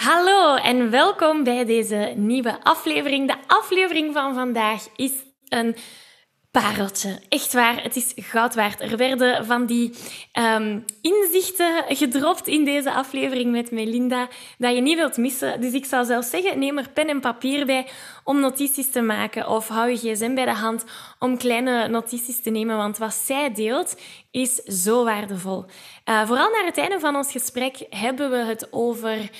Hallo en welkom bij deze nieuwe aflevering. De aflevering van vandaag is een pareltje. Echt waar, het is goud waard. Er werden van die ehm, inzichten gedropt in deze aflevering met Melinda dat je niet wilt missen. Dus ik zou zelfs zeggen, neem er pen en papier bij om notities te maken of hou je gsm bij de hand om kleine notities te nemen, want wat zij deelt is zo waardevol. Uh, vooral naar het einde van ons gesprek hebben we het over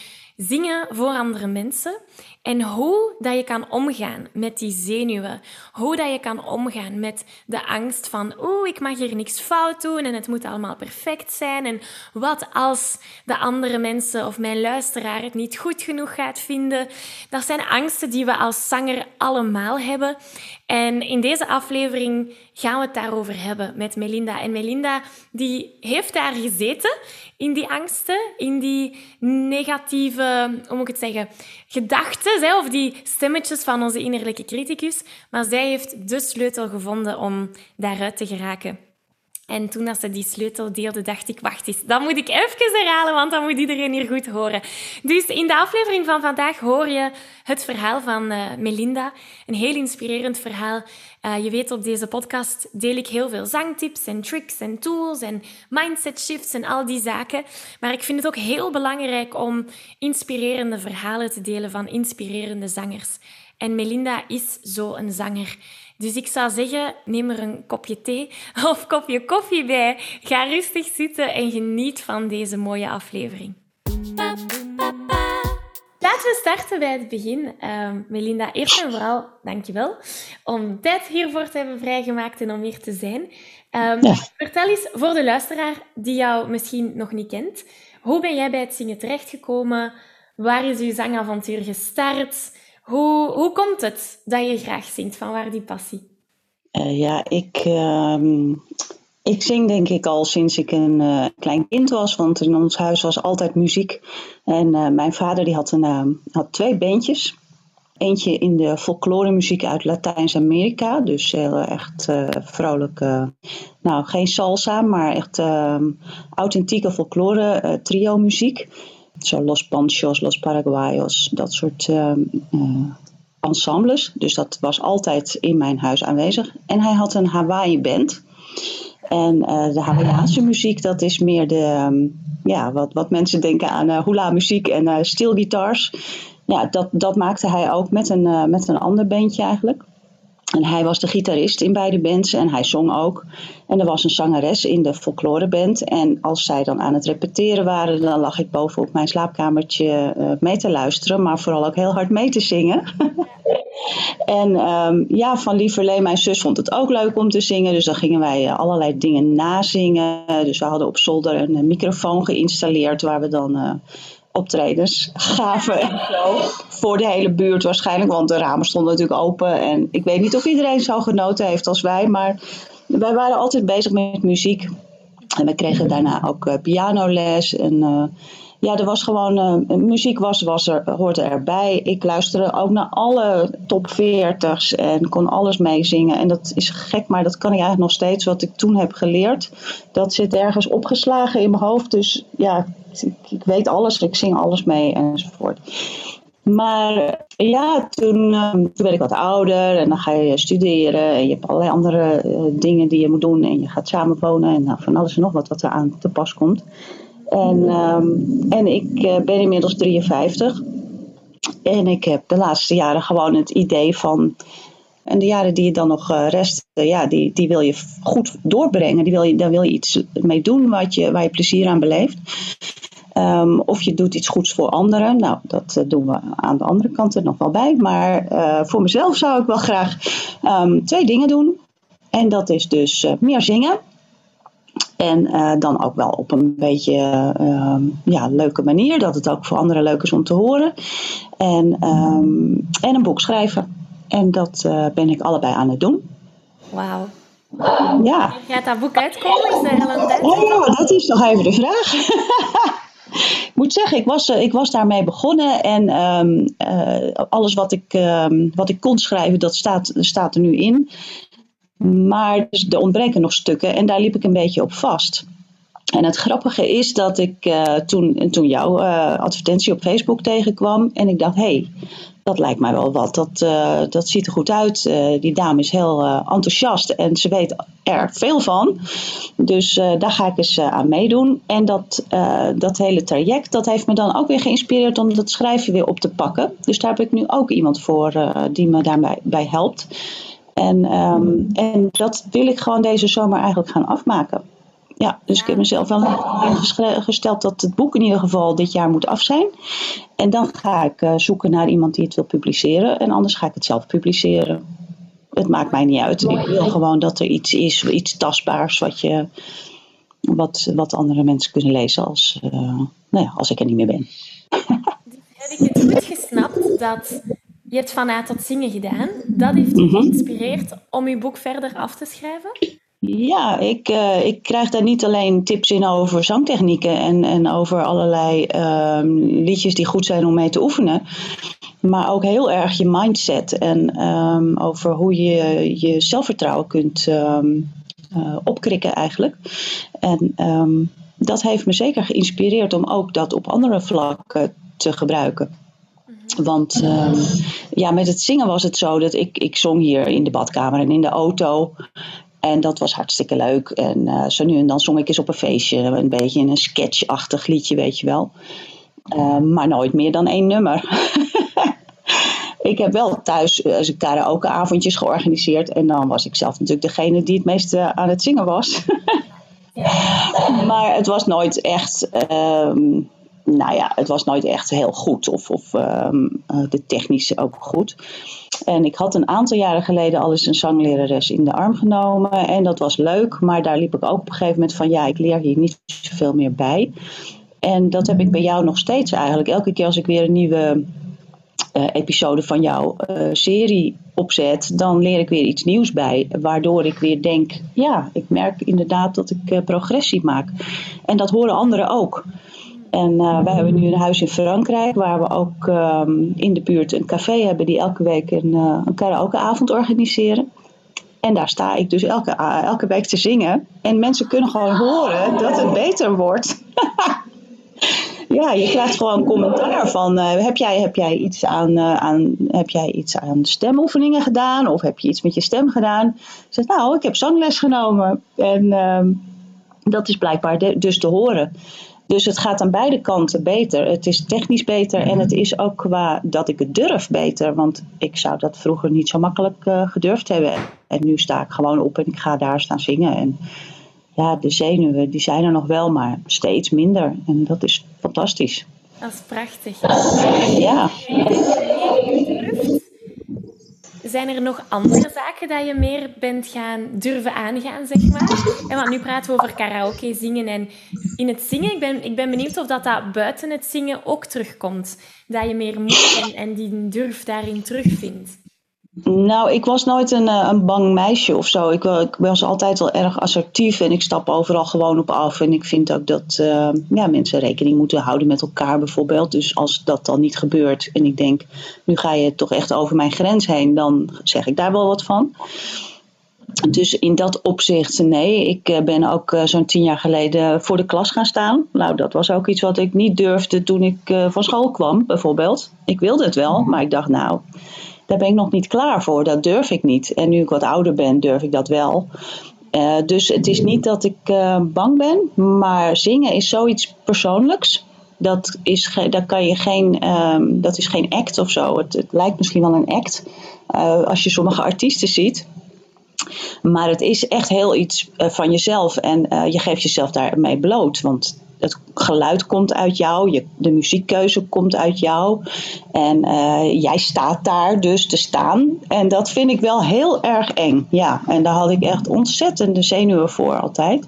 zingen voor andere mensen en hoe dat je kan omgaan met die zenuwen. Hoe dat je kan omgaan met de angst van oeh, ik mag hier niks fout doen en het moet allemaal perfect zijn. En wat als de andere mensen of mijn luisteraar het niet goed genoeg gaat vinden. Dat zijn angsten die we als zanger allemaal hebben. En in deze aflevering gaan we het daarover hebben met Melinda. En Melinda die heeft daar gezeten in die angsten, in die negatieve, hoe moet ik het zeggen, gedachten, of die stemmetjes van onze innerlijke criticus. Maar zij heeft de sleutel gevonden om daaruit te geraken. En toen dat ze die sleutel deelde, dacht ik, wacht eens, dat moet ik even herhalen, want dan moet iedereen hier goed horen. Dus in de aflevering van vandaag hoor je het verhaal van uh, Melinda. Een heel inspirerend verhaal. Uh, je weet, op deze podcast deel ik heel veel zangtips en tricks en tools en mindset shifts en al die zaken. Maar ik vind het ook heel belangrijk om inspirerende verhalen te delen van inspirerende zangers. En Melinda is zo een zanger. Dus ik zou zeggen, neem er een kopje thee of kopje koffie bij. Ga rustig zitten en geniet van deze mooie aflevering. Laten we starten bij het begin. Uh, Melinda, eerst en vooral dankjewel om tijd hiervoor te hebben vrijgemaakt en om hier te zijn. Um, Vertel eens voor de luisteraar die jou misschien nog niet kent, hoe ben jij bij het zingen terechtgekomen? Waar is uw zangavontuur gestart? Hoe, hoe komt het dat je graag zingt? Van waar die passie? Uh, ja, ik, uh, ik zing denk ik al sinds ik een uh, klein kind was. Want in ons huis was altijd muziek. En eh, mijn vader die had, een, had twee bandjes. Eentje in de folkloremuziek uit Latijns-Amerika. Dus heel echt vrolijk. nou, geen salsa, maar echt ehm, authentieke folklore trio muziek. Zo Los Panchos, Los Paraguayos, dat soort uh, ensembles. Dus dat was altijd in mijn huis aanwezig. En hij had een Hawaii band. En uh, de Hawaiiaanse muziek, dat is meer de, ehm, ja, wat, wat mensen denken aan uh, hula muziek en steelgitars. Ja, dat, dat maakte hij ook met een, met een ander bandje eigenlijk. En hij was de gitarist in beide bands en hij zong ook. En er was een zangeres in de folkloreband. En als zij dan aan het repeteren waren, dan lag ik boven op mijn slaapkamertje uh, mee te luisteren, maar vooral ook heel hard mee te zingen. en um, ja, van Lieverlee, mijn zus vond het ook leuk om te zingen. Dus dan gingen wij uh, allerlei dingen nazingen. Dus we hadden op zolder een, een microfoon geïnstalleerd waar we dan optredens gaven en zo. Voor de hele buurt waarschijnlijk, want de ramen stonden natuurlijk open. En ik weet niet of iedereen zo genoten heeft als wij, maar wij waren altijd bezig met muziek. En we kregen daarna ook uh, pianoles en... Uh, ja, er was gewoon, uh, muziek was, was er, hoorde erbij. Ik luisterde ook naar alle top 40's en kon alles meezingen. En dat is gek, maar dat kan ik eigenlijk nog steeds. Wat ik toen heb geleerd, dat zit ergens opgeslagen in mijn hoofd. Dus ja, ik, ik weet alles, ik zing alles mee enzovoort. Maar ja, toen, uh, toen werd ik wat ouder en dan ga je studeren en je hebt allerlei andere uh, dingen die je moet doen en je gaat samenwonen en nou, van alles en nog wat wat er aan te pas komt. En, um, en ik uh, ben inmiddels 53 en ik heb de laatste jaren gewoon het idee van En de jaren die je dan nog resten, ja, die, die wil je goed doorbrengen. Die wil je, daar wil je iets mee doen wat je, waar je plezier aan beleeft. Ehm, of je doet iets goeds voor anderen. Nou, dat doen we aan de andere kant er nog wel bij. Maar voor mezelf zou ik wel graag ehm, twee dingen doen. En dat is dus meer zingen. En dan ook wel op een beetje uh, ja, leuke manier, dat het ook voor anderen leuk is om te horen. En, en een boek schrijven. En dat uh, ben ik allebei aan het doen. Wauw. Ja. Gaat dat boek uitkomen? Is er al een tijd? Oh ja, dat is nog even de vraag. ik moet zeggen, ik was, ik was daarmee begonnen en um, alles wat ik, um, wat ik kon schrijven, dat staat, staat er nu in. Maar dus er ontbreken nog stukken en daar liep ik een beetje op vast. En het grappige is dat ik uh, toen, toen jouw uh, advertentie op Facebook tegenkwam en ik dacht, hé, hey, dat lijkt mij wel wat. Dat, uh, dat ziet er goed uit. die dame is heel enthousiast en ze weet er veel van. Dus daar ga ik eens aan meedoen. En dat, dat hele traject, dat heeft me dan ook weer geïnspireerd om dat schrijven weer op te pakken. Dus daar heb ik nu ook iemand voor die me daarbij bij helpt. En, um, en dat wil ik gewoon deze zomer eigenlijk gaan afmaken. Ja, dus ik heb mezelf wel gesteld dat het boek in ieder geval dit jaar moet af zijn. En dan ga ik uh, zoeken naar iemand die het wil publiceren. En anders ga ik het zelf publiceren. Het maakt mij niet uit. Ik wil gewoon dat er iets is, iets tastbaars, wat, je, wat, wat andere mensen kunnen lezen als, uh, nou ja, als ik er niet meer ben. Heb ik het goed gesnapt dat je hebt van A tot zingen gedaan. Dat heeft je mhm. geïnspireerd om je boek verder af te schrijven? Ja, ik, uh, ik krijg daar niet alleen tips in over zangtechnieken en, en over allerlei uh, liedjes die goed zijn om mee te oefenen. Maar ook heel erg je mindset en um, over hoe je je zelfvertrouwen kunt um, uh, opkrikken eigenlijk. En um, dat heeft me zeker geïnspireerd om ook dat op andere vlakken te gebruiken. Want uh, ja, met het zingen was het zo dat ik, ik zong hier in de badkamer en in de auto. En dat was hartstikke leuk. En uh, zo nu en dan zong ik eens op een feestje. Een beetje een sketchachtig liedje, weet je wel. Uh, maar nooit meer dan één nummer. ik heb wel thuis als ik ook avondjes georganiseerd. En dan was ik zelf natuurlijk degene die het meest aan het zingen was. maar het was nooit echt... Uh, nou ja, het was nooit echt heel goed. Of, of um, de technische ook goed. En ik had een aantal jaren geleden al eens een zanglerares in de arm genomen. En dat was leuk. Maar daar liep ik ook op een gegeven moment van... ja, ik leer hier niet zoveel meer bij. En dat heb ik bij jou nog steeds eigenlijk. Elke keer als ik weer een nieuwe uh, episode van jouw uh, serie opzet, dan leer ik weer iets nieuws bij. Waardoor ik weer denk, ja, ik merk inderdaad dat ik uh, progressie maak. En dat horen anderen ook. En uh, wij hebben nu een huis in Frankrijk waar we ook um, in de buurt een café hebben die elke week een, uh, een karaokeavond organiseren. En daar sta ik dus elke, uh, elke week te zingen. En mensen kunnen gewoon horen dat het beter wordt. ja, je krijgt gewoon commentaar van heb, jij, heb, jij iets aan, aan, heb jij iets aan stemoefeningen gedaan? Of heb je iets met je stem gedaan? Ik zeg, nou, ik heb zangles genomen. En ehm, dat is blijkbaar dus te horen. Dus het gaat aan beide kanten beter. Het is technisch beter en het is ook qua dat ik het durf beter. Want ik zou dat vroeger niet zo makkelijk uh, gedurfd hebben. En nu sta ik gewoon op en ik ga daar staan zingen. En ja, de zenuwen die zijn er nog wel, maar steeds minder. En dat is fantastisch. Dat is prachtig. Ja. Zijn er nog andere zaken dat je meer bent gaan durven aangaan, zeg maar? En want nu praten we over karaoke, zingen en in het zingen. Ik ben, ik ben benieuwd of dat, dat buiten het zingen ook terugkomt. Dat je meer moed en, en die durf daarin terugvindt. Nou, ik was nooit een, eh, een bang meisje of zo. Ik, ik, was altijd wel erg assertief en ik stap overal gewoon op af. En ik vind ook dat uh, ja, mensen rekening moeten houden met elkaar bijvoorbeeld. Dus als dat dan niet gebeurt en ik denk, nu ga je toch echt over mijn grens heen, dan zeg ik daar wel wat van. Dus in dat opzicht, nee. Ik eh, ben ook zo'n tien jaar geleden voor de klas gaan staan. Nou, dat was ook iets wat ik niet durfde toen ik van school kwam, bijvoorbeeld. Ik wilde het wel, maar ik dacht, nou, daar ben ik nog niet klaar voor. Dat durf ik niet. En nu ik wat ouder ben, durf ik dat wel. Uh, dus het is niet dat ik uh, bang ben, maar zingen is zoiets persoonlijks. dat is, daar kan je geen, ehm, dat is geen act of zo. Het, het lijkt misschien wel een act uh, als je sommige artiesten ziet. Maar het is echt heel iets van jezelf en je geeft jezelf daarmee bloot. Want het geluid komt uit jou, je, de muziekkeuze komt uit jou. En uh, jij staat daar dus te staan. En dat vind ik wel heel erg eng. Ja, en daar had ik echt ontzettende zenuwen voor altijd.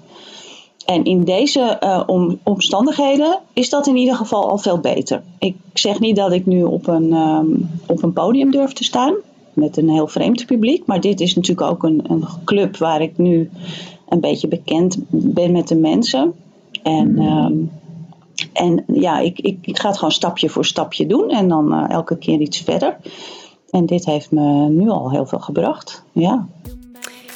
En in deze om, omstandigheden is dat in ieder geval al veel beter. Ik zeg niet dat ik nu op een, um, op een podium durf te staan met een heel vreemd publiek. Maar dit is natuurlijk ook een, een club waar ik nu een beetje bekend ben met de mensen. En, um, en ja, ik, ik, ik, ga het gewoon stapje voor stapje doen en dan uh, elke keer iets verder. En dit heeft me nu al heel veel gebracht. Ja.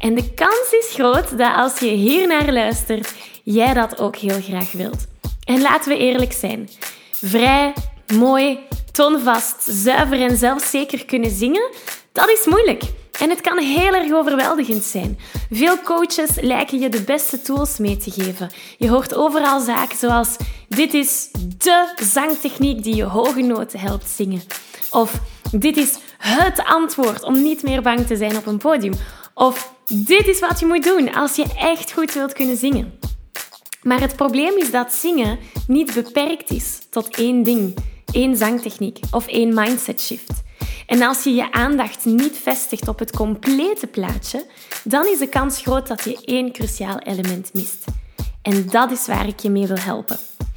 En de kans is groot dat als je hier naar luistert, jij dat ook heel graag wilt. En laten we eerlijk zijn. Vrij, mooi, toonvast, zuiver en zelfzeker kunnen zingen, dat is moeilijk. En het kan heel erg overweldigend zijn. Veel coaches lijken je de beste tools mee te geven. Je hoort overal zaken zoals: dit is de zangtechniek die je hoge noten helpt zingen. Of dit is het antwoord om niet meer bang te zijn op een podium. Of dit is wat je moet doen als je echt goed wilt kunnen zingen. Maar het probleem is dat zingen niet beperkt is tot één ding, één zangtechniek of één mindset shift. En als je je aandacht niet vestigt op het complete plaatje, dan is de kans groot dat je één cruciaal element mist. En dat is waar ik je mee wil helpen.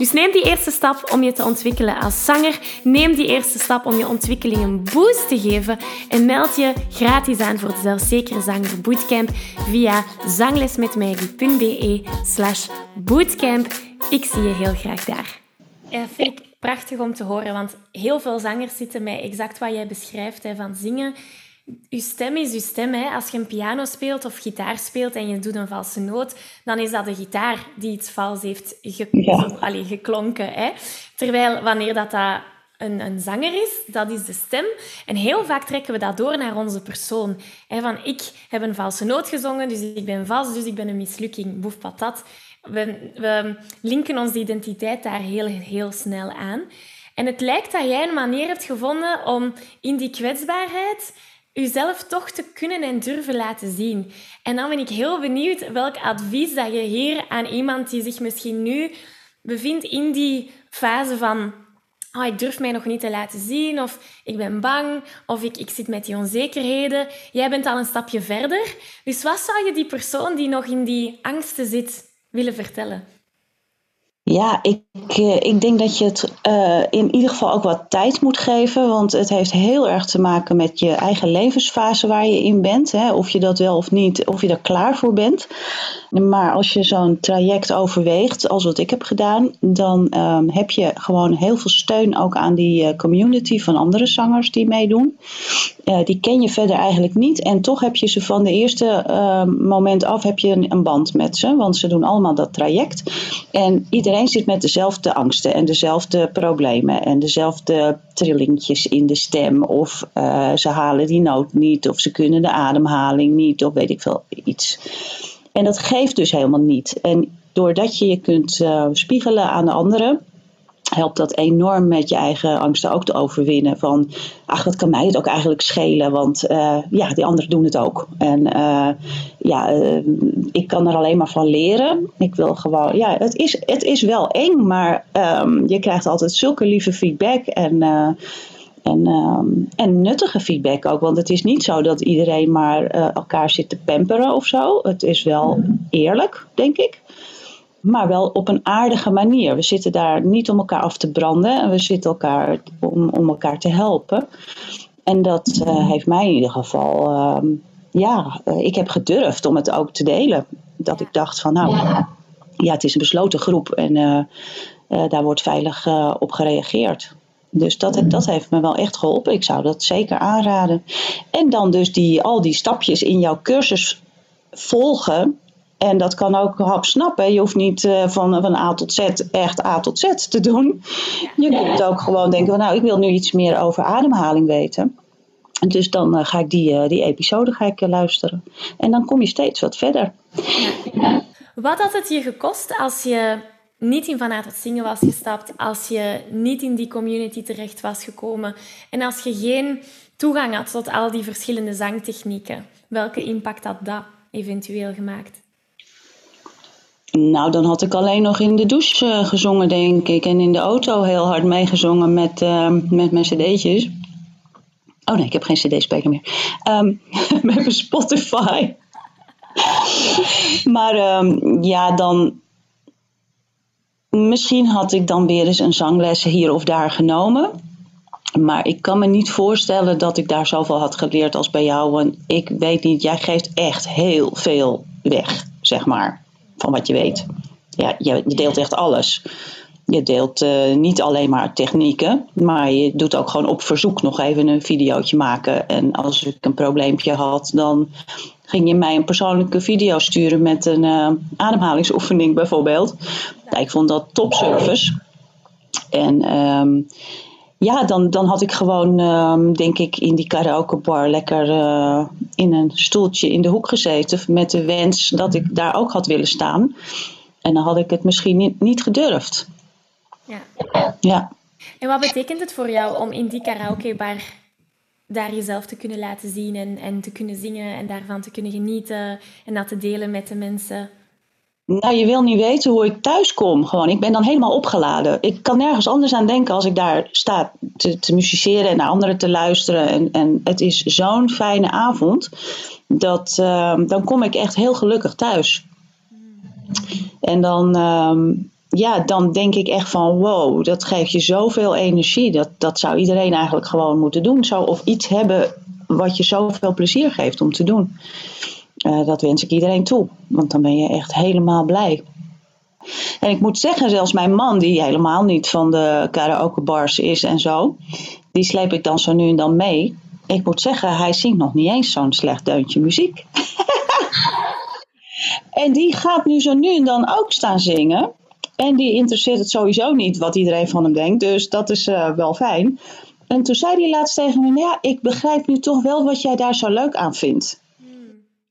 Dus neem die eerste stap om je te ontwikkelen als zanger. Neem die eerste stap om je ontwikkeling een boost te geven. En meld je gratis aan voor de Zelfzekere Zanger Bootcamp via zanglesmetmaggie.be slash bootcamp. Ik zie je heel graag daar. Ja, vind ik prachtig om te horen, want heel veel zangers zitten mij exact wat jij beschrijft hè, van zingen je stem is je stem. Hè. Als je een piano speelt of gitaar speelt en je doet een valse noot, dan is dat de gitaar die iets vals heeft ge ja. Allee, geklonken. Hè. Terwijl wanneer dat, dat een, een, zanger is, dat is de stem. En heel vaak trekken we dat door naar onze persoon. Hè, van ik heb een valse noot gezongen, dus ik ben vals, dus ik ben een mislukking. Boef patat. We, we linken onze identiteit daar heel, heel snel aan. En het lijkt dat jij een manier hebt gevonden om in die kwetsbaarheid jezelf toch te kunnen en durven laten zien. En dan ben ik heel benieuwd welk advies dat je hier aan iemand die zich misschien nu bevindt in die fase van oh, ik durf mij nog niet te laten zien, of ik ben bang, of ik, ik zit met die onzekerheden. Jij bent al een stapje verder. Dus wat zou je die persoon die nog in die angsten zit willen vertellen? Ja, ik, eh, ik denk dat je het uh, in ieder geval ook wat tijd moet geven. Want het heeft heel erg te maken met je eigen levensfase waar je in bent. Hè, of je dat wel of niet, of je er klaar voor bent. Maar als je zo'n traject overweegt, als wat ik heb gedaan, dan um, heb je gewoon heel veel steun ook aan die uh, community van andere zangers die meedoen. Die ken je verder eigenlijk niet. En toch heb je ze van de eerste uh, moment af heb je een, een, band met ze. Want ze doen allemaal dat traject. En iedereen zit met dezelfde angsten en dezelfde problemen. En dezelfde trillingjes in de stem. Of uh, ze halen die noot niet. Of ze kunnen de ademhaling niet. Of weet ik veel iets. En dat geeft dus helemaal niet. En doordat je je kunt uh, spiegelen aan de anderen, helpt dat enorm met je eigen angsten ook te overwinnen. Van, ach, wat kan mij het ook eigenlijk schelen? Want uh, ja, die anderen doen het ook. En uh, ja, uh, ik kan er alleen maar van leren. Ik wil gewoon, ja, het is, het is wel eng, maar um, je krijgt altijd zulke lieve feedback. En en, um, en nuttige feedback ook. Want het is niet zo dat iedereen maar elkaar zit te pamperen of zo. Het is wel eerlijk, denk ik. Maar wel op een aardige manier. We zitten daar niet om elkaar af te branden. En we zitten elkaar om, om elkaar te helpen. En dat uh, heeft mij in ieder geval. Uh, ja, uh, ik heb gedurfd om het ook te delen. Dat ik dacht van nou, ja, ja het is een besloten groep. En uh, daar wordt veilig op gereageerd. Dus dat, dat heeft me wel echt geholpen. Ik zou dat zeker aanraden. En dan dus die, al die stapjes in jouw cursus volgen. En dat kan ook hap snappen. Je hoeft niet uh, van, van A tot Z echt A tot Z te doen. Je kunt ook gewoon denken van nou, ik wil nu iets meer over ademhaling weten. Dus dan uh, ga ik die, uh, die episode ga ik, luisteren. En dan kom je steeds wat verder. Ja. Wat had het je gekost als je niet in vanuit het zingen was gestapt, als je niet in die community terecht was gekomen en als je geen toegang had tot al die verschillende zangtechnieken, welke impact had dat eventueel gemaakt? Nou, dan had ik alleen nog in de douche uh, gezongen, denk ik. En in de auto heel hard meegezongen met, uh, met mijn cd'tjes. Oh nee, ik heb geen cd-speler meer. Um, met mijn Spotify. maar um, ja, dan Misschien had ik dan weer eens een zangles hier of daar genomen. Maar ik kan me niet voorstellen dat ik daar zoveel had geleerd als bij jou. Want ik weet niet, jij geeft echt heel veel weg, zeg maar, van wat je weet. Ja, je, deelt echt alles. Je deelt uh, niet alleen maar technieken, maar je doet ook gewoon op verzoek nog even een videootje maken. En als ik een probleempje had, dan ging je mij een persoonlijke video sturen met een uh, ademhalingsoefening bijvoorbeeld. Ik vond dat topservice. En um, ja, dan, dan had ik gewoon, um, denk ik, in die karaokebar lekker uh, in een stoeltje in de hoek gezeten. Met de wens dat ik daar ook had willen staan. En dan had ik het misschien niet, niet gedurfd. Ja. ja. En wat betekent het voor jou om in die karaokebar daar jezelf te kunnen laten zien en, en te kunnen zingen en daarvan te kunnen genieten en dat te delen met de mensen? Nou, je wil niet weten hoe ik thuis kom. Gewoon, ik ben dan helemaal opgeladen. Ik kan nergens anders aan denken als ik daar sta te, te musiceren en naar anderen te luisteren. En, en het is zo'n fijne avond. Dat, uh, dan kom ik echt heel gelukkig thuis. En dan, uh, ja, dan denk ik echt van wow, dat geeft je zoveel energie. Dat, dat zou iedereen eigenlijk gewoon moeten doen. Zo, of iets hebben wat je zoveel plezier geeft om te doen. Uh, dat wens ik iedereen toe, want dan ben je echt helemaal blij. En ik moet zeggen, zelfs mijn man, die helemaal niet van de karaokebars is en zo, die sleep ik dan zo nu en dan mee. Ik moet zeggen, hij zingt nog niet eens zo'n slecht deuntje muziek. en die gaat nu zo nu en dan ook staan zingen. En die interesseert het sowieso niet wat iedereen van hem denkt. Dus dat is uh, wel fijn. En toen zei hij laatst tegen me: Ja, ik begrijp nu toch wel wat jij daar zo leuk aan vindt.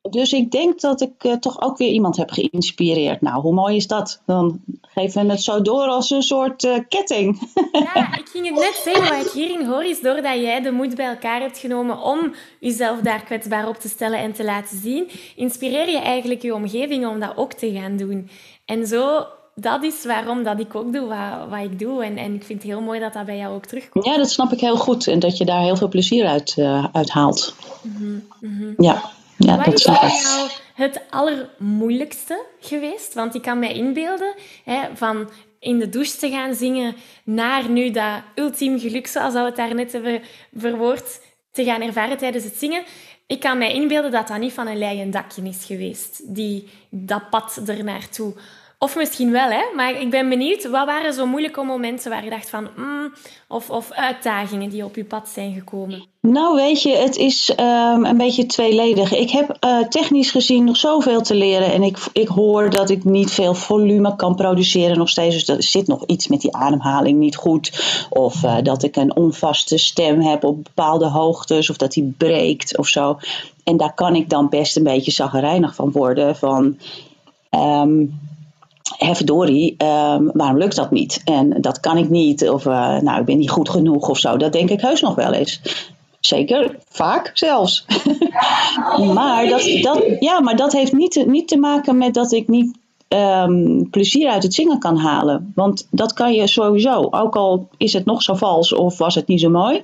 Dus ik denk dat ik uh, toch ook weer iemand heb geïnspireerd. Nou, hoe mooi is dat? Dan geven we het zo door als een soort uh, ketting. Ja, ik ging het net zeggen. Wat ik hierin hoor is doordat jij de moed bij elkaar hebt genomen om jezelf daar kwetsbaar op te stellen en te laten zien, inspireer je eigenlijk je omgeving om dat ook te gaan doen. En zo dat is waarom dat ik ook doe wat, wat ik doe. En, en ik vind het heel mooi dat dat bij jou ook terugkomt. Ja, dat snap ik heel goed. En dat je daar heel veel plezier uit, uh, uit haalt. Mm -hmm, mm -hmm. Ja, ja wat dat is voor jou het allermoeilijkste geweest? Want ik kan mij inbeelden hè, van in de douche te gaan zingen naar nu dat ultiem geluk, zoals we het daarnet hebben verwoord, te gaan ervaren tijdens het zingen. Ik kan mij inbeelden dat dat niet van een leien dakje is geweest, die, dat pad ernaartoe. Of misschien wel, hè? maar ik ben benieuwd, wat waren zo moeilijke momenten waar je dacht van, mm, of, of uitdagingen die op je pad zijn gekomen? Nou, weet je, het is um, een beetje tweeledig. Ik heb uh, technisch gezien nog zoveel te leren en ik, ik hoor dat ik niet veel volume kan produceren nog steeds. Dus er zit nog iets met die ademhaling niet goed. Of uh, dat ik een onvaste stem heb op bepaalde hoogtes of dat die breekt of zo. En daar kan ik dan best een beetje zaggerijnig van worden. Van, um, verdorie, um, waarom lukt dat niet? En dat kan ik niet, of uh, nou, ik ben niet goed genoeg of zo. Dat denk ik heus nog wel eens. Zeker, vaak zelfs. maar, dat, dat, ja, maar dat heeft niet, niet te maken met dat ik niet um, plezier uit het zingen kan halen. Want dat kan je sowieso, ook al is het nog zo vals of was het niet zo mooi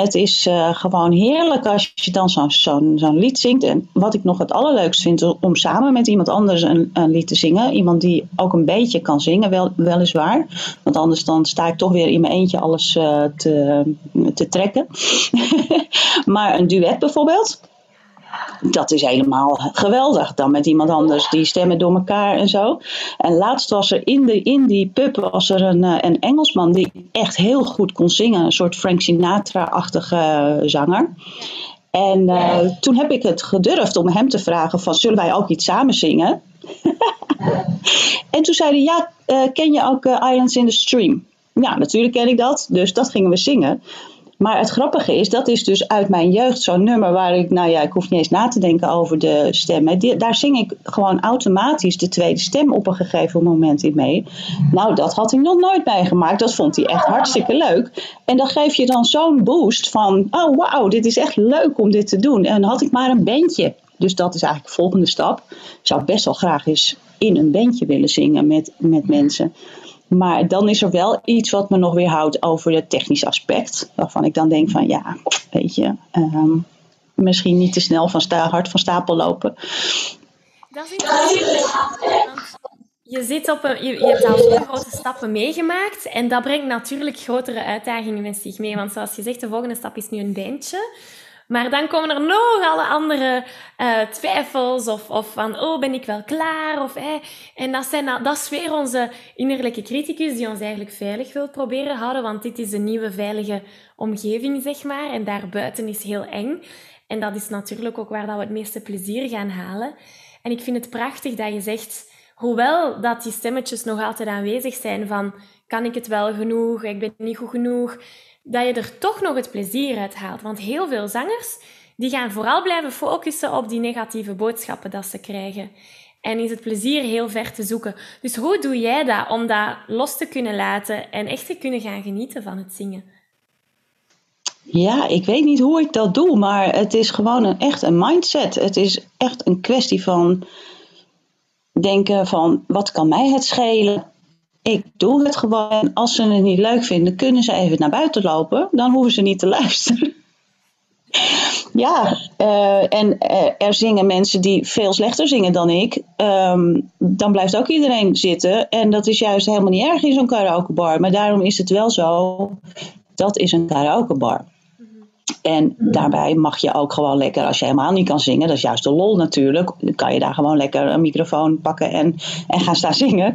het is uh, gewoon heerlijk als je dan zo'n zo zo'n lied zingt. En wat ik nog het allerleukst vind, om samen met iemand anders een, een, lied te zingen. Iemand die ook een beetje kan zingen, wel, weliswaar. Want anders dan sta ik toch weer in mijn eentje alles uh, te, te trekken. maar een duet bijvoorbeeld dat is helemaal geweldig. Dan met iemand anders, die stemmen door elkaar en zo. En laatst was er in, de, in die pub was er een, eh, een Engelsman die echt heel goed kon zingen. Een soort Frank Sinatra-achtige zanger. En uh, toen heb ik het gedurfd om hem te vragen van, zullen wij ook iets samen zingen? en toen zei hij, ja, ken je ook Islands in the Stream? Ja, natuurlijk ken ik dat, dus dat gingen we zingen. Maar het grappige is, dat is dus uit mijn jeugd zo'n nummer waar ik, nou ja, ik hoef niet eens na te denken over de stemmen. daar zing ik gewoon automatisch de tweede stem op een gegeven moment in mee. Nou, dat had hij nog nooit meegemaakt. Dat vond hij echt hartstikke leuk. En dan geef je dan zo'n boost van, oh wauw, dit is echt leuk om dit te doen. En had ik maar een bandje. Dus dat is eigenlijk de volgende stap. Ik zou best wel graag eens in een bandje willen zingen met, met mensen. Maar dan is er wel iets wat me nog weer houdt over het technisch aspect. Waarvan ik dan denk van ja, weet je, um, misschien niet te snel van sta, hard van stapel lopen. Dat is. Je, zit op een, je, je hebt al zo'n grote stappen meegemaakt en dat brengt natuurlijk grotere uitdagingen met zich mee. Want zoals je zegt, de volgende stap is nu een bandje. Maar dan komen er nog alle andere uh, twijfels of, of van, oh, ben ik wel klaar? Of, eh. En dat, zijn, dat is weer onze innerlijke criticus die ons eigenlijk veilig wil proberen houden, want dit is een nieuwe veilige omgeving, zeg maar. En daarbuiten is heel eng. En dat is natuurlijk ook waar dat we het meeste plezier gaan halen. En ik vind het prachtig dat je zegt, hoewel dat die stemmetjes nog altijd aanwezig zijn van, kan ik het wel genoeg? Ik ben niet goed genoeg dat je er toch nog het plezier uit haalt. Want heel veel zangers die gaan vooral blijven focussen op die negatieve boodschappen dat ze krijgen. En is het plezier heel ver te zoeken. Dus hoe doe jij dat om dat los te kunnen laten en echt te kunnen gaan genieten van het zingen? Ja, ik weet niet hoe ik dat doe, maar het is gewoon echt een mindset. Het is echt een kwestie van denken van wat kan mij het schelen? Ik doe het gewoon. Als ze het niet leuk vinden, kunnen ze even naar buiten lopen. Dan hoeven ze niet te luisteren. ja, uh, en uh, er zingen mensen die veel slechter zingen dan ik. Um, dan blijft ook iedereen zitten. En dat is juist helemaal niet erg in zo'n karaokebar. Maar daarom is het wel zo, dat is een karaokebar. En daarbij mag je ook gewoon lekker, als je helemaal niet kan zingen, dat is juist de lol natuurlijk, dan kan je daar gewoon lekker een microfoon pakken en, en gaan staan zingen.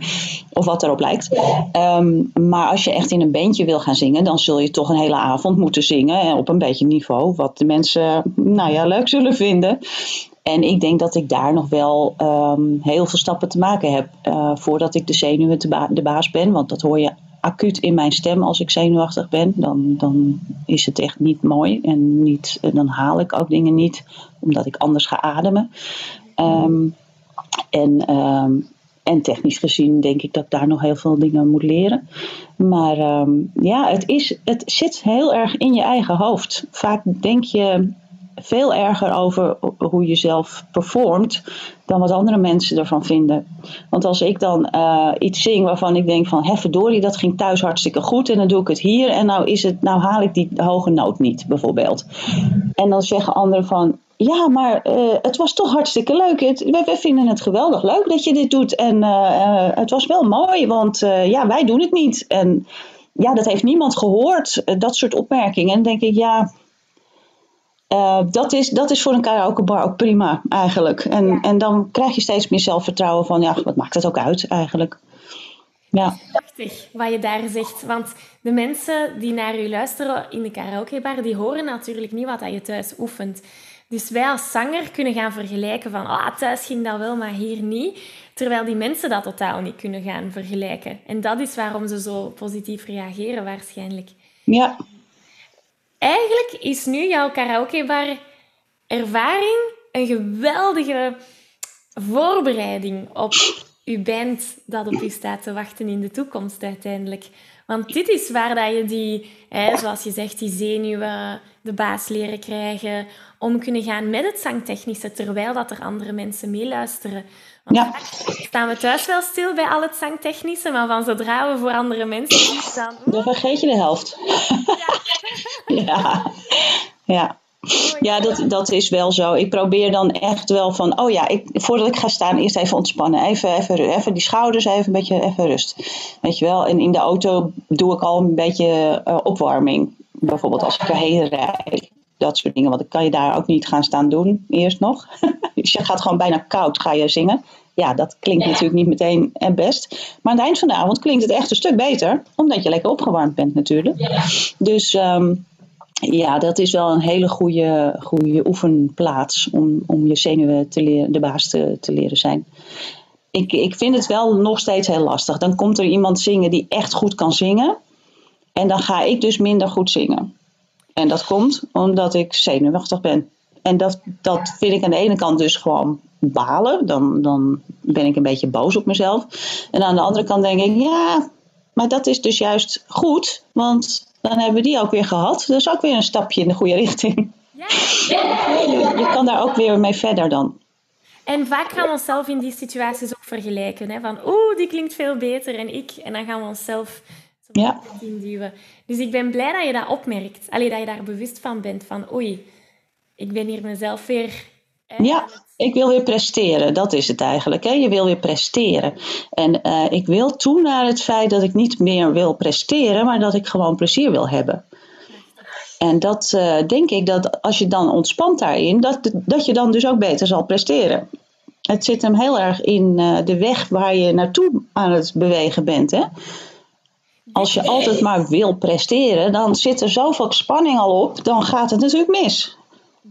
Of wat erop lijkt. Um, maar als je echt in een bandje wil gaan zingen, dan zul je toch een hele avond moeten zingen. En op een beetje niveau, wat de mensen nou ja, leuk zullen vinden. En ik denk dat ik daar nog wel um, heel veel stappen te maken heb uh, voordat ik de zenuwen de, ba de baas ben. Want dat hoor je acuut in mijn stem als ik zenuwachtig ben. Dan, dan is het echt niet mooi. En niet, dan haal ik ook dingen niet, omdat ik anders ga ademen. Um, en, um, en technisch gezien denk ik dat ik daar nog heel veel dingen moet leren. Maar um, ja, het, is, het zit heel erg in je eigen hoofd. Vaak denk je veel erger over hoe je zelf performt dan wat andere mensen ervan vinden. Want als ik dan uh, iets zing waarvan ik denk van, verdorie, dat ging thuis hartstikke goed en dan doe ik het hier en nou, is het, nou haal ik die hoge noot niet, bijvoorbeeld. En dan zeggen anderen van, ja, maar eh, het was toch hartstikke leuk. Het, wij, vinden het geweldig leuk dat je dit doet. En eh, het was wel mooi, want ja, wij doen het niet. En ja, dat heeft niemand gehoord, dat soort opmerkingen. En dan denk ik, ja, dat, is, dat is voor een karaokebar ook prima eigenlijk. En, en dan krijg je steeds meer zelfvertrouwen van, ja, wat maakt het ook uit eigenlijk. Ja. Prachtig wat je daar zegt. Want de mensen die naar u luisteren in de karaokebar, die horen natuurlijk niet wat je thuis oefent. Dus wij als zanger kunnen gaan vergelijken van ah, thuis ging dat wel, maar hier niet. Terwijl die mensen dat totaal niet kunnen gaan vergelijken. En dat is waarom ze zo positief reageren waarschijnlijk. Ja. Is nu jouw karaokebar ervaring een geweldige voorbereiding op je band dat op je staat te wachten in de toekomst uiteindelijk. Want dit is waar dat je die, hè, zoals je zegt, die zenuwen, de baas leren krijgen, om kunnen gaan met het zangtechnische, terwijl dat er andere mensen meeluisteren. Want ja. staan we thuis wel stil bij al het zangtechnische, maar van zodra we voor andere mensen staan... Dan vergeet je de helft. Ja. ja. ja. Ja, dat, dat is wel zo. Ik probeer dan echt wel van, oh ja, ik, voordat ik ga staan, eerst even ontspannen. Even, even, even die schouders, even een beetje even rust. Weet je wel, en in de auto doe ik al een beetje uh, opwarming. Bijvoorbeeld als ik erheen rijd. Dat soort dingen, want dan kan je daar ook niet gaan staan doen, eerst nog. dus je gaat gewoon bijna koud, ga je zingen. Ja, dat klinkt natuurlijk niet meteen het best. Maar aan het eind van de avond klinkt het echt een stuk beter, omdat je lekker opgewarmd bent natuurlijk. Dus... Um, ja, dat is wel een hele goede, goede oefenplaats om, om je zenuwen te leren, de baas te, te leren zijn. Ik, ik vind het wel nog steeds heel lastig. Dan komt er iemand zingen die echt goed kan zingen. En dan ga ik dus minder goed zingen. En dat komt omdat ik zenuwachtig ben. En dat, dat vind ik aan de ene kant dus gewoon balen. Dan, dan ben ik een beetje boos op mezelf. En aan de andere kant denk ik, ja, maar dat is dus juist goed. Want dan hebben we die ook weer gehad. Dus ook weer een stapje in de goede richting. Ja. Je, je kan daar ook weer mee verder dan. En vaak gaan we onszelf in die situaties ook vergelijken. Hè? Van, oeh, die klinkt veel beter en ik. En dan gaan we onszelf ja. induwen. Dus ik ben blij dat je dat opmerkt. Allee, dat je daar bewust van bent. Van, oei, ik ben hier mezelf weer ja, ik wil weer presteren. Dat is het eigenlijk. Hè? Je wil weer presteren. En uh, ik wil toe naar het feit dat ik niet meer wil presteren, maar dat ik gewoon plezier wil hebben. En dat uh, denk ik dat als je dan ontspant daarin, dat, dat je dan dus ook beter zal presteren. Het zit hem heel erg in uh, de weg waar je naartoe aan het bewegen bent. Hè? Als je altijd maar wil presteren, dan zit er zoveel spanning al op, dan gaat het natuurlijk mis.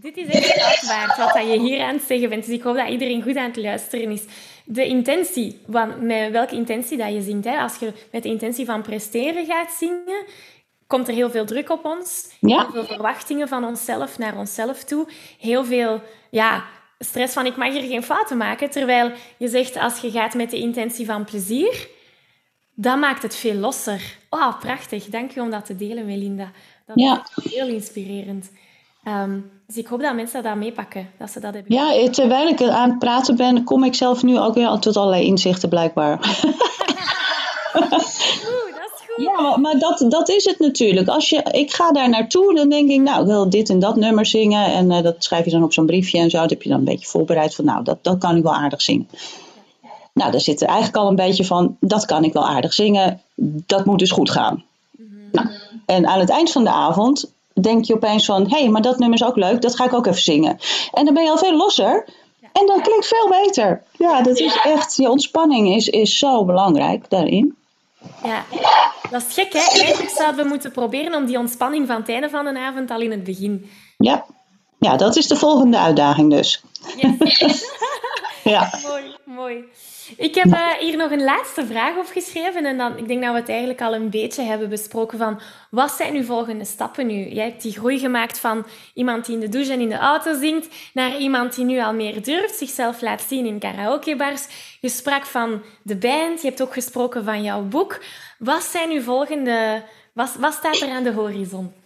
Dit is echt waard wat je hier aan het zeggen bent. Dus ik hoop dat iedereen goed aan het luisteren is. De intentie, met welke intentie dat je zingt. Hè? Als je met de intentie van presteren gaat zingen, komt er heel veel druk op ons. Heel veel verwachtingen van onszelf naar onszelf toe. Heel veel ja, stress van ik mag hier geen fouten maken. Terwijl je zegt als je gaat met de intentie van plezier, dan maakt het veel losser. Oh, prachtig. Dank je om dat te delen, Melinda. Dat ja. is heel inspirerend. Ehm, dus ik hoop dat mensen dat meepakken, dat ze dat hebben. Ja, terwijl ik aan het praten ben, kom ik zelf nu ook weer tot allerlei inzichten blijkbaar. Oeh, dat is goed. Ja, maar, dat, dat is het natuurlijk. Als je, ik ga daar naartoe, dan denk ik, nou, ik wil dit en dat nummer zingen. En uh, dat schrijf je dan op zo'n briefje en zo. Dat heb je dan een beetje voorbereid van, nou, dat, dat kan ik wel aardig zingen. Nou, daar zit er eigenlijk al een beetje van, dat kan ik wel aardig zingen. Dat moet dus goed gaan. Mhm. Nou, en aan het eind van de avond denk je opeens van, hé, hey, maar dat nummer is ook leuk, dat ga ik ook even zingen. En dan ben je al veel losser. En dat klinkt veel beter. Ja, dat is echt, je ontspanning is, is zo belangrijk daarin. Ja, dat is gek, hè? Eigenlijk zouden we moeten proberen om die ontspanning van het einde van de avond al in het begin. Ja, ja dat is de volgende uitdaging dus. Yes. ja. Mooi, mooi. Ik heb uh, hier nog een laatste vraag opgeschreven. En dan, ik denk dat we het eigenlijk al een beetje hebben besproken van... Wat zijn uw volgende stappen nu? Jij hebt die groei gemaakt van iemand die in de douche en in de auto zingt... naar iemand die nu al meer durft, zichzelf laat zien in karaokebars. Je sprak van de band, je hebt ook gesproken van jouw boek. Wat zijn uw volgende... Wat, wat staat er aan de horizon?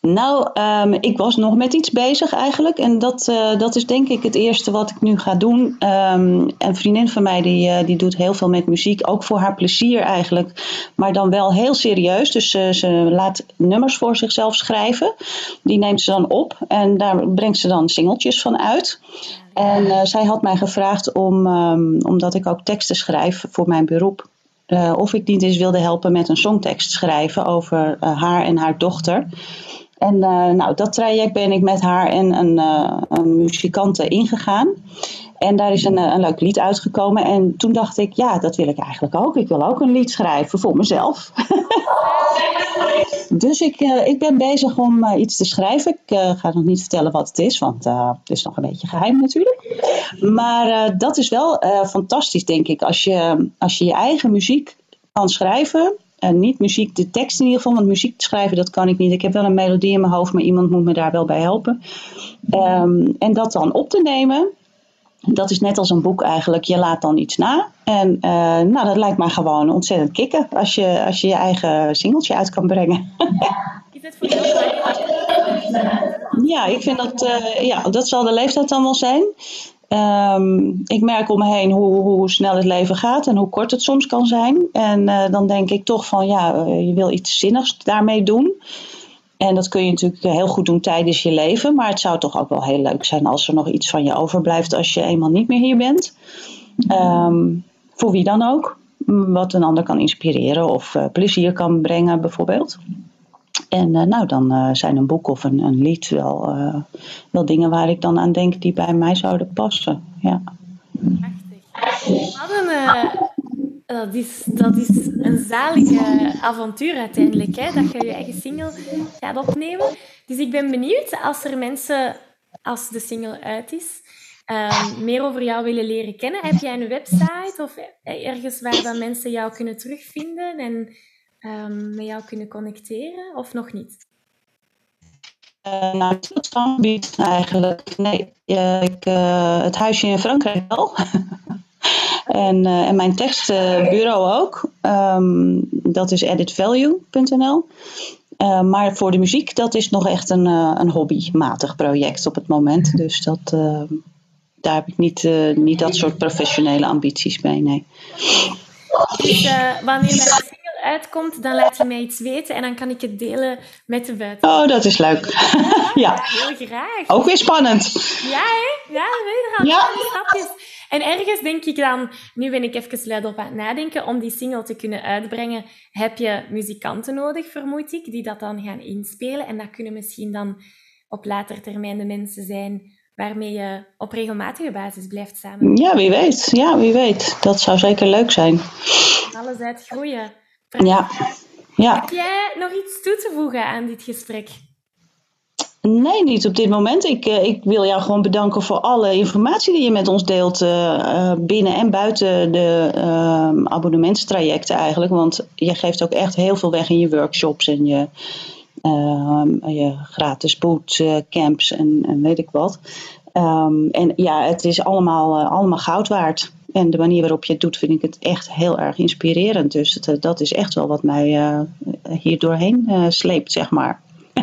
Nou, um, ik was nog met iets bezig eigenlijk. En dat, uh, dat is denk ik het eerste wat ik nu ga doen. Um, een vriendin van mij die, uh, die doet heel veel met muziek. Ook voor haar plezier eigenlijk. Maar dan wel heel serieus. Dus uh, ze laat nummers voor zichzelf schrijven. Die neemt ze dan op. En daar brengt ze dan singeltjes van uit. En zij had mij gevraagd om, um, omdat ik ook teksten schrijf voor mijn beroep. of ik niet eens wilde helpen met een songtekst schrijven over haar en haar dochter. En uh, nou, dat traject ben ik met haar en een, uh, een muzikante ingegaan. En daar is een, eh, een leuk lied uitgekomen. En toen dacht ik, ja, dat wil ik eigenlijk ook. Ik wil ook een lied schrijven voor mezelf. dus ik, ik ben bezig om iets te schrijven. Ik ga nog niet vertellen wat het is, want het is nog een beetje geheim natuurlijk. Maar dat is wel fantastisch, denk ik. Als je, als je je eigen muziek kan schrijven niet muziek, de tekst in ieder geval, want muziek schrijven dat kan ik niet. Ik heb wel een melodie in mijn hoofd, maar iemand moet me daar wel bij helpen. Um, en dat dan op te nemen, dat is net als een boek eigenlijk. Je laat dan iets na. En uh, nou, dat lijkt mij gewoon ontzettend kicken als je als je, je eigen singeltje uit kan brengen. Is het voor jou Ja, ik vind dat, uh, ja, dat zal de leeftijd dan wel zijn. Um, ik merk om me heen hoe, hoe, snel het leven gaat en hoe kort het soms kan zijn. En uh, dan denk ik toch van ja, uh, je wil iets zinnigs daarmee doen. En dat kun je natuurlijk heel goed doen tijdens je leven. Maar het zou toch ook wel heel leuk zijn als er nog iets van je overblijft als je eenmaal niet meer hier bent. Um, voor wie dan ook. Wat een ander kan inspireren of uh, plezier kan brengen bijvoorbeeld. En uh, nou, dan uh, zijn een boek of een, een lied wel, uh, wel dingen waar ik dan aan denk die bij mij zouden passen. Ja. Prachtig. dat, is, dat is een zalige avontuur uiteindelijk, hè? dat je je eigen single gaat opnemen. Dus ik ben benieuwd als er mensen, als de single uit is, um, meer over jou willen leren kennen. Heb jij een website of ergens waar dan mensen jou kunnen terugvinden en um, met jou kunnen connecteren of nog niet? Uh, nou, het aanbiedt eigenlijk. Nee, uh, ik, uh, het huisje in Frankrijk wel. en, en mijn tekstbureau ook. Um, dat is editvalue.nl. maar voor de muziek, dat is nog echt een, een hobbymatig project op het moment. Dus dat, daar heb ik niet, niet dat soort professionele ambities bij, nee. Dus wanneer mijn uitkomt, dan laat je mij iets weten en dan kan ik het delen met de buiten. Oh, dat is leuk. ja. Heel graag. Ook weer spannend. Ja, hè? Ja, we gaan ja. stapjes. En ergens denk ik dan, nu ben ik even luid op aan het nadenken, om die single te kunnen uitbrengen, heb je muzikanten nodig, vermoed ik, die dat dan gaan inspelen. En dat kunnen misschien dan op later termijn de mensen zijn waarmee je op regelmatige basis blijft samen. Ja, wie weet. Ja, wie weet. Dat zou zeker leuk zijn. Alles uitgroeien. Ja. ja. Heb jij nog iets toe te voegen aan dit gesprek? Nee, niet op dit moment. Ik, uh, ik wil jou gewoon bedanken voor alle informatie die je met ons deelt uh, binnen en buiten de uh, abonnementstrajecten eigenlijk. Want je geeft ook echt heel veel weg in je workshops en je, ehm, je gratis bootcamps en, en weet ik wat. Um, en ja, het is allemaal, allemaal goud waard. En de manier waarop je het doet, vind ik het echt heel erg inspirerend. Dus het, eh, dat is echt wel wat mij uh, hier doorheen uh, sleept, zeg maar.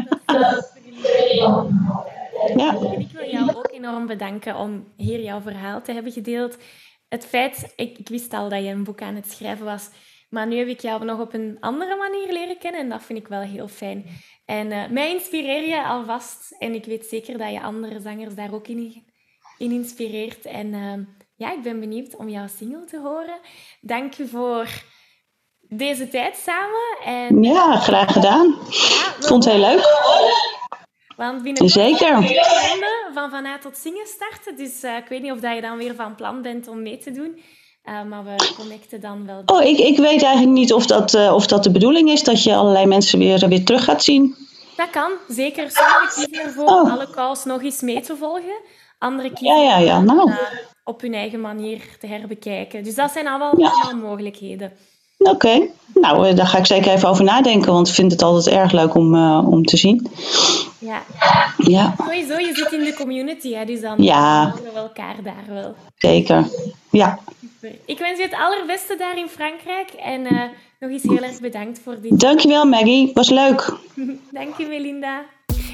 ja. Ik wil jou ook enorm bedanken om hier jouw verhaal te hebben gedeeld. Het feit, ik, ik wist al dat je een boek aan het schrijven was, maar nu heb ik jou nog op een andere manier leren kennen en dat vind ik wel heel fijn. En uh, mij inspireer je alvast en ik weet zeker dat je andere zangers daar ook in, in inspireert. En ja, ik ben benieuwd om jouw single te horen. Dank u voor deze tijd samen. En, ja, graag gedaan. Ja, ik vond het heel leuk. Want binnen Zeker. van van A tot zingen starten. Dus uh, ik weet niet of dat je dan weer van plan bent om mee te doen. Uh, maar we connecten dan wel. Oh, ik, ik weet eigenlijk niet of dat, uh, of dat de bedoeling is dat je allerlei mensen weer, weer terug gaat zien. Dat kan, zeker. Sommigen kiezen ervoor oh. alle calls nog eens mee te volgen. Andere kiezen ja, ja, ja. Nou op hun eigen manier te herbekijken. Dus dat zijn allemaal, ja. allemaal mogelijkheden. Oké, nou eh, daar ga ik zeker even over nadenken, want ik vind het altijd erg leuk om, uh, om te zien. Ja. ja. Sowieso, je zit in de community, hè, dus dan ja. we elkaar daar wel. Zeker, ja. Super. Ik wens je het allerbeste daar in Frankrijk en uh, nog eens heel erg bedankt voor dit. Dankjewel Maggie, was leuk. Dank je Melinda.